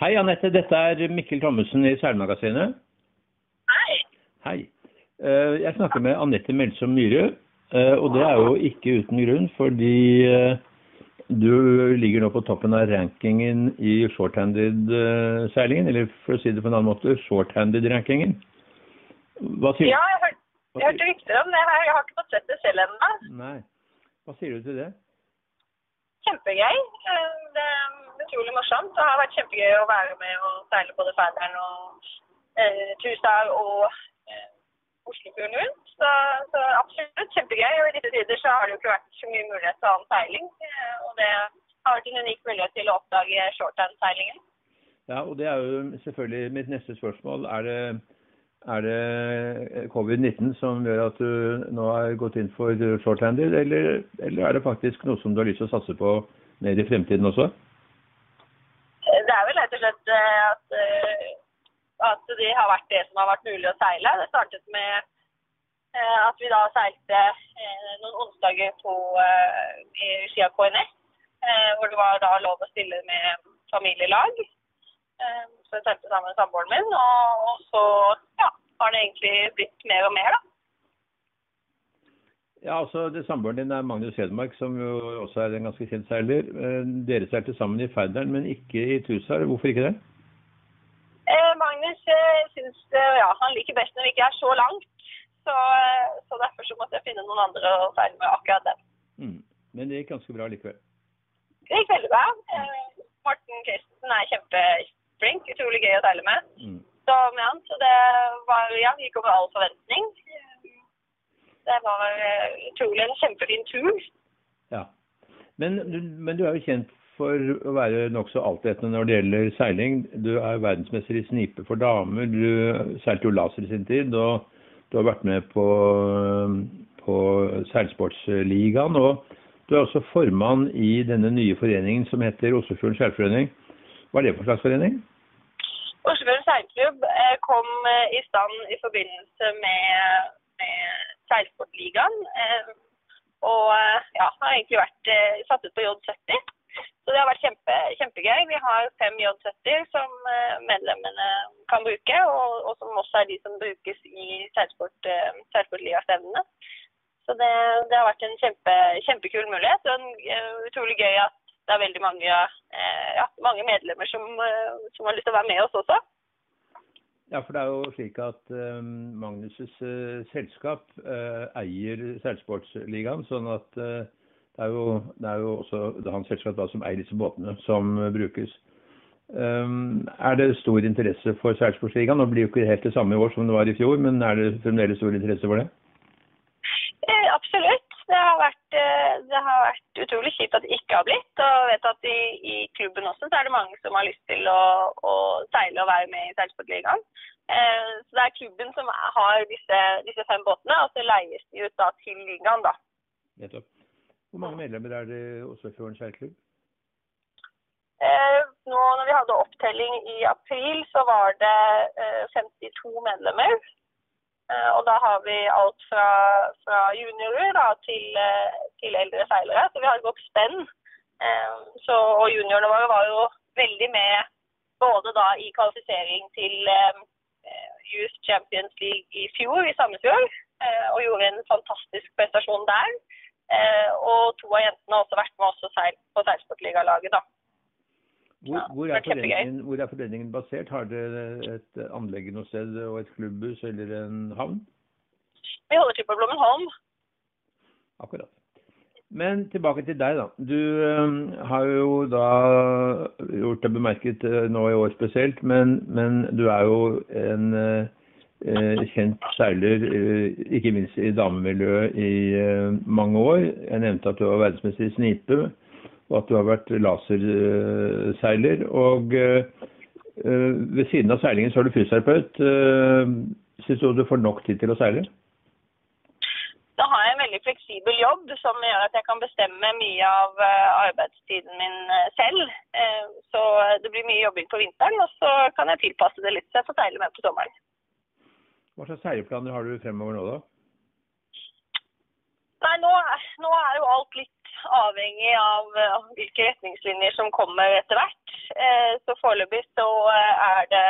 Hei, Anette. Dette er Mikkel Thommessen i Seilmagasinet. Hei. Hei. Eh, Jeg snakker med Anette Melsom Myhre, eh, og det er jo ikke uten grunn, fordi eh, du ligger nå på toppen av rankingen i shorthanded-seilingen, eller for å si det på en annen måte, shorthanded-rankingen. Hva sier, du? Ja, jeg, hør, hva jeg hørte rykter om det her. Jeg har ikke fått sett det selv ennå. nei. Hva sier du til det? Kjempegøy. Det utrolig morsomt. Det har vært kjempegøy å være med og seile både Færderen og eh, Tusar og eh, Oslofjorden rundt. Så, så absolutt kjempegøy. Og i disse tider så har det jo ikke vært så mye mulighet til annen seiling. eh, Og det har vært en unik mulighet til å oppdage shorthand-seilingen. Ja, og det er jo selvfølgelig mitt neste spørsmål. Er det, er det covid-19 som gjør at du nå har gått inn for shorthanded, eller, eller er det faktisk noe som du har lyst til å satse på mer i fremtiden også? Det er vel rett og slett eh, at, eh, at det har vært det som har vært mulig å seile. Det startet med eh, at vi da seilte noen onsdager på, i regi av KNS, hvor det var da lov å stille med familielag. Så jeg seilte sammen med samboeren min, og, og så ja, har det egentlig blitt mer og mer, da. Ja, altså det Samboeren din er Magnus Hedmark, som jo også er en ganske kjent seiler. Eh, Dere seilte sammen i Færderen, men ikke i Tusar. Hvorfor ikke det? Eh, Magnus eh, syns eh, ja, han liker best når vi ikke er så langt. Så, eh, så derfor så måtte jeg finne noen andre å seile med akkurat den. Mm. Men det gikk ganske bra likevel. Det gikk veldig bra. Eh, Morten Christensen er kjempeflink. Utrolig gøy å seile med. Mm. Så med han, så det var, ja, gikk over all forventning. Det var eh, utrolig en kjempefin tur. Ja. Men, du- men du er jo kjent for å være nokså altetende når det gjelder seiling. Du er verdensmester i snipe for damer. Du seilte jo laser i sin tid, og du har vært med på, på seilsportsligaen. Og du er også formann i denne nye foreningen som heter Oslofjorden seilforening. Hva er det for slags forening? Oslofjorden seilklubb eh, kom eh, i stand i forbindelse med, med seilsportligaen. Eh, og eh, ja, har egentlig vært eh, satt ut på J70. Så det har vært kjempe, kjempegøy. Vi har fem J70 som medlemmene kan bruke, og, og som også er de som brukes i seilsport, seilsportligastevnene. Så det, det har vært en kjempe, kjempekul mulighet, og en, utrolig gøy at det er veldig mange, ja, mange medlemmer som, som har lyst til å være med oss også. Ja, for det er jo slik at uh, Magnus' uh, selskap uh, eier seilsportsligaen, sånn at uh, det, er jo, det er jo også det er hans selskap da, som eier disse båtene som brukes. Um, er det stor interesse for seilsportsligaen? Nå blir jo ikke helt det samme i år som det var i fjor, men er det fremdeles stor interesse for det? Absolutt. Det har, vært, eh, det har vært utrolig kjipt at det ikke har blitt. Og jeg vet at i, i klubben også så er det mange som har lyst til å, å seile og være med i seilsportligaen. Eh, så det er klubben som har disse, disse fem båtene, og så leies de ut da til ligaen, da. Nettopp. Hvor mange medlemmer er det i Oslofjorden seilklubb? Eh, nå når vi hadde opptelling i april, så var det eh, 52 medlemmer. Eh, og da har vi alt fra, fra juniorer da, til, eh, til eldre seilere. Så vi har et godt spenn. Eh, så, og juniorene våre var jo veldig med både da i kvalifisering til Youth Champions League i fjor, i Sandefjord. Og gjorde en fantastisk prestasjon der. Og to av jentene har også vært med oss på seilsportligalaget, da. Hvor, Ja, hvor, er hvor er foreningen basert? Har dere et anlegg noe sted og et klubbhus eller en havn? Vi holder til på Blommenholm. Akkurat. Men tilbake til deg, da. Du øhm, har jo da gjort deg bemerket øh, nå i år spesielt, men, men du er jo en øh, øh, kjent seiler, øh, ikke minst i damemiljøet, i øh, mange år. Jeg nevnte at du var verdensmester i snipe, og at du har vært laserseiler. Og øh, ved siden av seilingen så er du fysioterapeut. Øh, Syns du du får nok tid til å seile? Da har jeg en veldig fleksibel jobb som gjør at jeg kan bestemme mye av eh, arbeidstiden min eh, selv. Eh, Så det blir mye jobbing på vinteren, og så kan jeg tilpasse det litt så jeg får seile med på sommeren. Hva slags seileplaner har du fremover nå, da? Nei, nå, nå er jo alt litt avhengig av eh, hvilke retningslinjer som kommer etter hvert. Eh, Så foreløpig så er det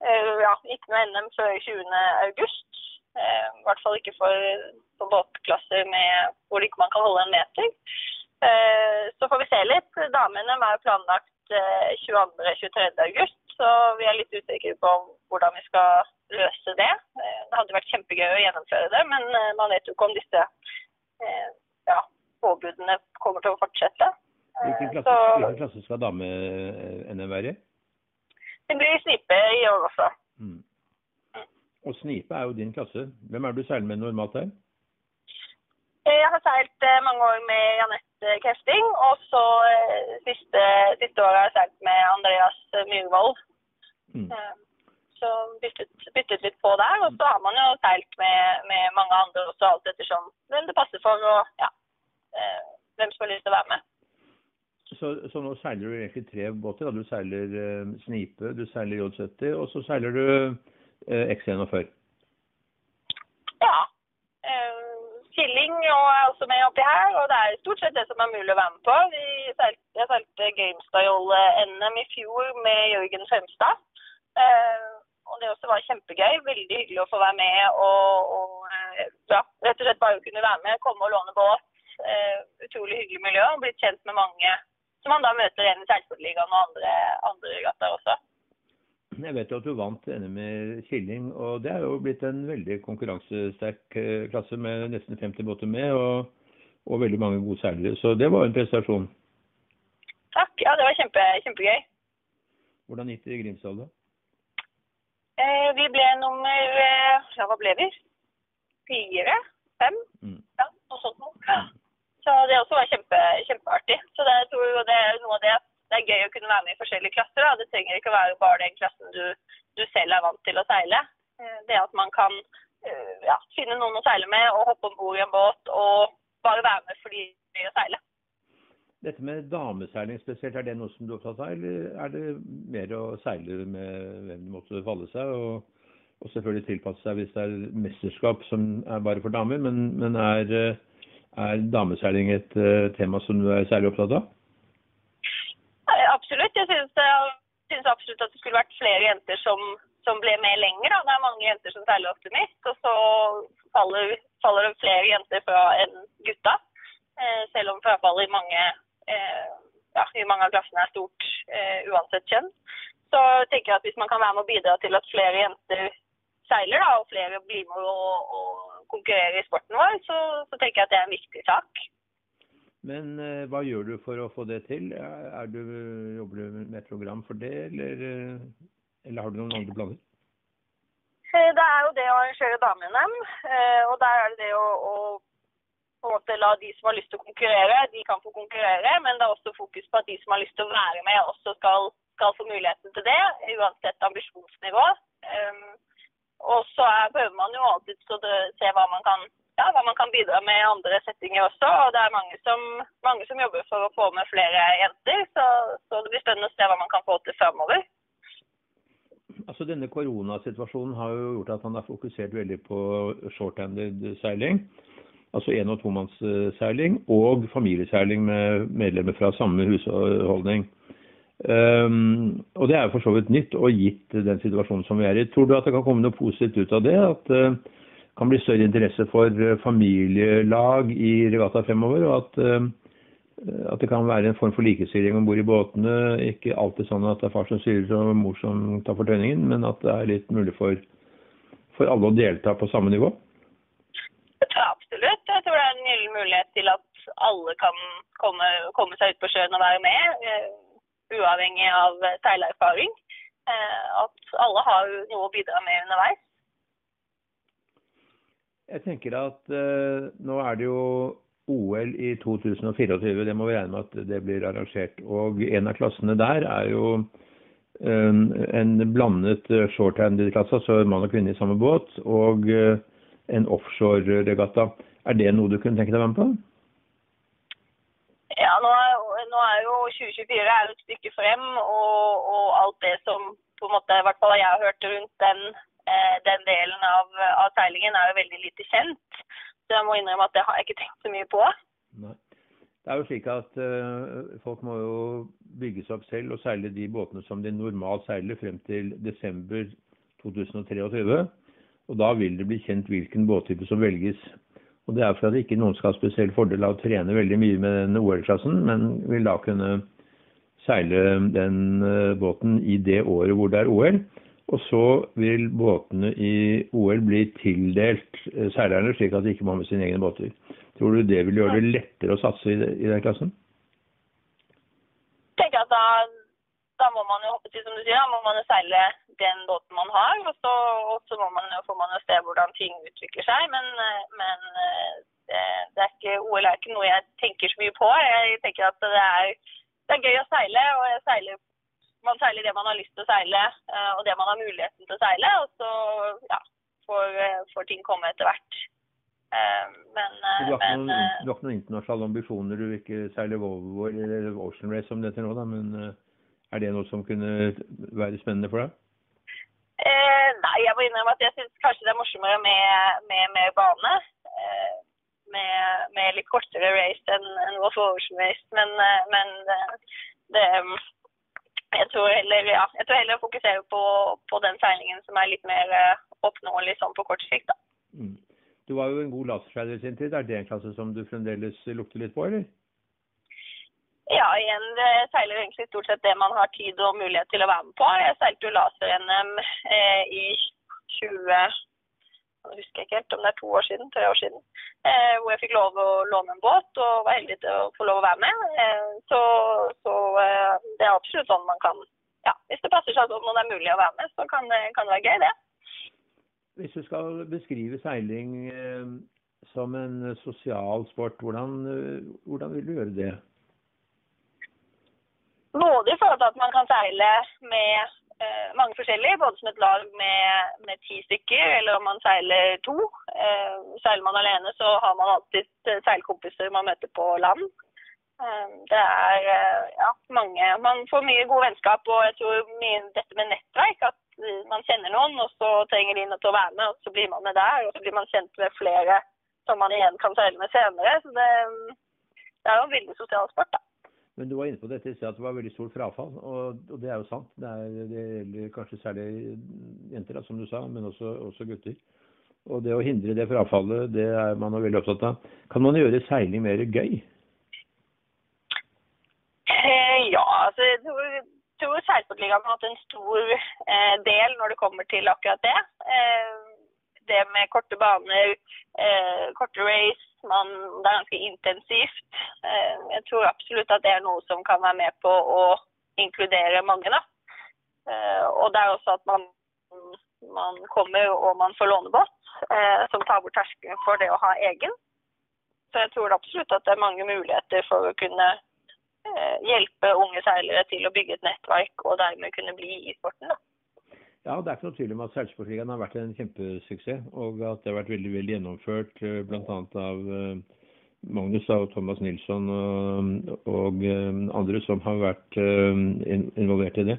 ja, ikke noe NM før 20.8. I hvert fall ikke for, båtklasser med, hvor ikke man kan holde en meter. Så får vi se litt. Damene er planlagt 22.-23. august, så vi er litt usikre på hvordan vi skal løse det. Det hadde vært kjempegøy å gjennomføre det, men man vet jo ikke om disse ja, påbudene kommer til å fortsette. Hvilken klasse, så, hvilken klasse skal dame-NM være i? Det blir snipe i år også. Mm. Og snipe er jo din klasse. Hvem er det du seiler med normalt her? Jeg har seilt mange år med Janette Krefting, og så siste, siste året har jeg seilt med Andreas Myhrvold. Mm. Så byttet, byttet, litt på der. Og så har man jo seilt med, med mange andre også, alt ettersom hvem det passer for, og ja, hvem som har lyst til å være med. Så, så, nå seiler du egentlig tre båter. Da. Du seiler eh, Snipe, du seiler J70, og så seiler du eh, X41. Ja. Eh, Killing er også med oppi her, og det er stort sett det som er mulig å være med på. Vi seilte, jeg seilte Gamestyle-NM i fjor med Jørgen Fremstad. Eh, og det også var kjempegøy. Veldig hyggelig å få være med og, og eh, ja, rett og slett bare kunne være med, komme og låne båt. Utrolig hyggelig miljø og blitt kjent med mange som man da møter igjen i Seilsportligaen og andre, andre gater også. Jeg vet jo at du vant NM med Killing, og det er jo blitt en veldig konkurransesterk eh, klasse med nesten 50 båter med, og, og veldig mange gode seilere. Så det var en prestasjon. Takk. Ja, det var kjempe, kjempegøy. Hvordan gikk det i Grimstad, da? Eh, vi ble nummer eh, Ja, hva ble vi? Fire? Fem? Mm. Ja, noe sånt noe. Så det også var kjempe, kjempeartig. Så det, jeg tror det er noe av det det er gøy å kunne være med i forskjellige klasser. Da. Det trenger ikke å være bare den klassen du, du selv er vant til å seile. Eh, det at man kan eh, ja, finne noen å seile med og hoppe om bord i en båt og bare være med fordi det er å seile. Dette med dameseiling spesielt, er det noe som du er opptatt av, eller er det mer å seile med hvem du måtte falle seg? Og, og selvfølgelig tilpasse seg hvis det er mesterskap som er bare for damer, men, men er er dameseiling et uh, tema som du er særlig opptatt av? Absolutt. Jeg synes, absolutt at det skulle vært flere jenter som, som ble med lenger. Da. Det er mange jenter som seiler optimist, og så faller, faller, det flere jenter fra enn gutta. Eh, selv om frafallet i mange, eh, ja, i mange av klassene er stort eh, uansett kjønn. Så tenker jeg at hvis man kan være med å bidra til at flere jenter seiler, da, og flere blir med og, og konkurrere i sporten vår, så, så, tenker jeg at det er en viktig sak. Men eh, hva gjør du for å få det til? Er du, jobber du med et program for det, eller, eh, eller har du noen andre planer? Eh, det er jo det å arrangere dame-NM. Eh, og der er det det å, å måte la de som har lyst til å konkurrere, de kan få konkurrere. Men det er også fokus på at de som har lyst til å være med, også skal, skal få muligheten til det. Uansett ambisjonsnivå. Og så prøver man jo alltid å se hva man, kan, ja, hva man kan bidra med i andre settinger også. Og det er mange som, mange som jobber for å få med flere jenter. Så, så, det blir spennende å se hva man kan få til framover. Altså Denne koronasituasjonen har jo gjort at man har fokusert veldig på short-handed seiling. Altså en- og tomannsseiling og familieseiling med medlemmer fra samme husholdning. Um, og det er jo for så vidt nytt, og gitt den situasjonen som vi er i. Tror du at det kan komme noe positivt ut av det? At det uh, kan bli større interesse for uh, familielag i regatta fremover? Og at, uh, at, det kan være en form for likestilling om bord i båtene? Ikke alltid sånn at det er far som styrer og mor som tar fortøyningen, men at det er litt mulig for, for alle å delta på samme nivå? Jeg tror absolutt. Jeg tror det er en gyllen mulighet til at alle kan komme, komme seg ut på sjøen og være med uavhengig av seilerfaring. Eh, at alle har noe å bidra med underveis. Jeg tenker at uh, nå er det jo OL i 2024. Det må vi regne med at det blir arrangert. Og en av klassene der er jo en blandet shorthand-klasse, altså mann og kvinne i samme båt, og en offshore-regatta. Er det noe du kunne tenke deg å være med på? Nå er jo 2024 er et stykke frem, og, og, alt det som på en måte, i hvert fall jeg har hørt rundt den, eh, den delen av, av, seilingen, er jo veldig lite kjent. Så jeg må innrømme at det har jeg ikke tenkt så mye på. Nei. Det er jo slik at eh, folk må jo bygge seg opp selv og seile de båtene som de normalt seiler frem til desember 2023. Og da vil det bli kjent hvilken båttype som velges. Og Det er for at ikke noen skal ha spesiell fordel av å trene veldig mye med den OL-klassen, men vil da kunne seile den uh, båten i det året hvor det er OL. Og så vil båtene i OL bli tildelt uh, seilerne, slik at de ikke må ha med sine egne båter. Tror du det vil gjøre det lettere å satse i, den klassen? Jeg tenker at da, da må man jo som du sier, da må man jo seile den båten man har. Og så, og så må man, får man jo se hvordan ting utvikler seg. Men, men det, det, er ikke, OL er ikke noe jeg tenker så mye på. Jeg tenker at det er, det er gøy å seile, og seiler, man seiler det man har lyst til å seile, eh, og det man har muligheten til å seile. Og så ja, får, får ting komme etter hvert. Eh, men, du, har men, noen, eh, du, har ikke noen, internasjonale ambisjoner? Du vil ikke seile Volvo eller Ocean Race som det heter nå, da, men eh, er det noe som kunne være spennende for deg? Eh, nei, jeg må innrømme at jeg syns kanskje det er morsommere med, med, med bane. Eh, med, med, litt kortere race enn en Wolf Ocean Race. Men, men det, jeg tror heller ja, jeg tror heller å fokusere på, på den seilingen som er litt mer oppnåelig sånn på kort sikt. da. Mm. Du var jo en god laserskeider i sin tid. Er det en klasse som du fremdeles lukter litt på, eller? Ja, igjen, det seiler egentlig stort sett det man har tid og mulighet til å være med på. Jeg seilte jo laser-NM eh, i 20 jeg husker ikke helt om det er to år siden, tre år siden, eh, hvor jeg fikk lov å låne en båt og var heldig til å få lov å være med. Eh, så, så eh, det er absolutt sånn man kan Ja, hvis det passer seg sånn og det er mulig å være med, så kan kan det være gøy, det. Hvis du skal beskrive seiling eh, som en sosial sport, hvordan, eh, hvordan, vil du gjøre det? Både i forhold til at man kan seile med eh, mange forskjellige, både som et lag med, med, ti stykker, eller om man seiler to. Eh, seiler man alene, så har man alltid seilkompiser man møter på land. Eh, det er eh, ja, mange Man får mye gode vennskap, og jeg tror mye dette med nettverk. at man kjenner noen, og så trenger de noe til å være med, og så blir man med der. Og så blir man kjent med flere som man igjen kan seile med senere. Så det, det er jo en veldig sosial sport, da. Men du var inne på dette i sted at det var veldig stort frafall, og, og det er jo sant. Det, er, det gjelder kanskje særlig jenter, da, som du sa, men også, også, gutter. Og det å hindre det frafallet, det er man veldig opptatt av. Kan man gjøre seiling mer gøy? Eh, ja, altså tror Seilsportligaen har hatt en stor eh, del når det kommer til akkurat det. Eh, det med korte baner, eh, korte race, man, det er ganske intensivt. Eh, jeg tror absolutt at det er noe som kan være med på å inkludere mange. da. Eh, og det er også at man, man kommer og man får lånebåt, eh, som tar bort terskelen for det å ha egen. Så jeg tror absolutt at det er mange muligheter for å kunne Eh, hjelpe unge seilere til å bygge et nettverk og dermed kunne bli i sporten. Da. Ja, Det er ikke noe tvil om at Seilsportligaen har vært en kjempesuksess, og at det har vært veldig veldig gjennomført eh, bl.a. av eh, Magnus og Thomas Nilsson og, og andre som har vært involvert i det.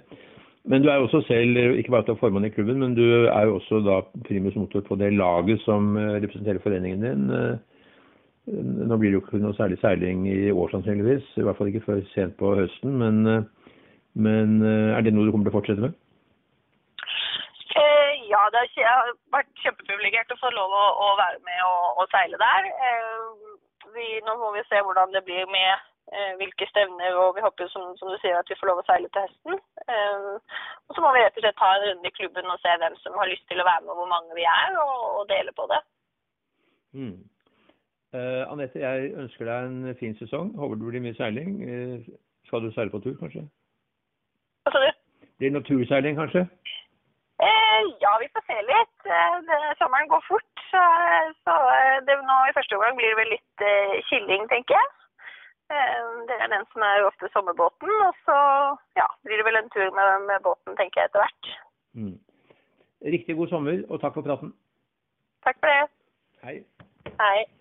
Men du er jo også selv, ikke bare formann i klubben, men du er jo også da primus motor på det laget som representerer foreningen din. Nå blir det jo ikke noe særlig seiling i år sannsynligvis, i hvert fall ikke før sent på høsten. Men, eh, men eh, er det noe du kommer til å fortsette med? Det har vært kjempeprivilegert å få lov å, å være med og, og seile der. Eh, vi, nå må vi se hvordan det blir med eh, hvilke stevner, og vi håper som, som, du sier at vi får lov å seile til høsten. Eh, og så må vi rett og slett ta en runde i klubben og se hvem som har lyst til å være med, og hvor mange vi er, og, og dele på det. Mm. Eh, Anette, jeg ønsker deg en fin sesong. Håper det blir mye seiling. Eh, skal du seile på tur, kanskje? Hva sa du? Blir det noe turseiling, kanskje? Uh, ja, vi får se litt. Det, sommeren går fort. Så, så det, nå i første omgang blir det vel litt kylling, tenker jeg. Det er den som er ofte sommerbåten. Og så ja, blir det vel en tur med, med båten, tenker jeg, etter hvert. Mm. Riktig god sommer, og takk for praten. Takk for det. Hei. Hei.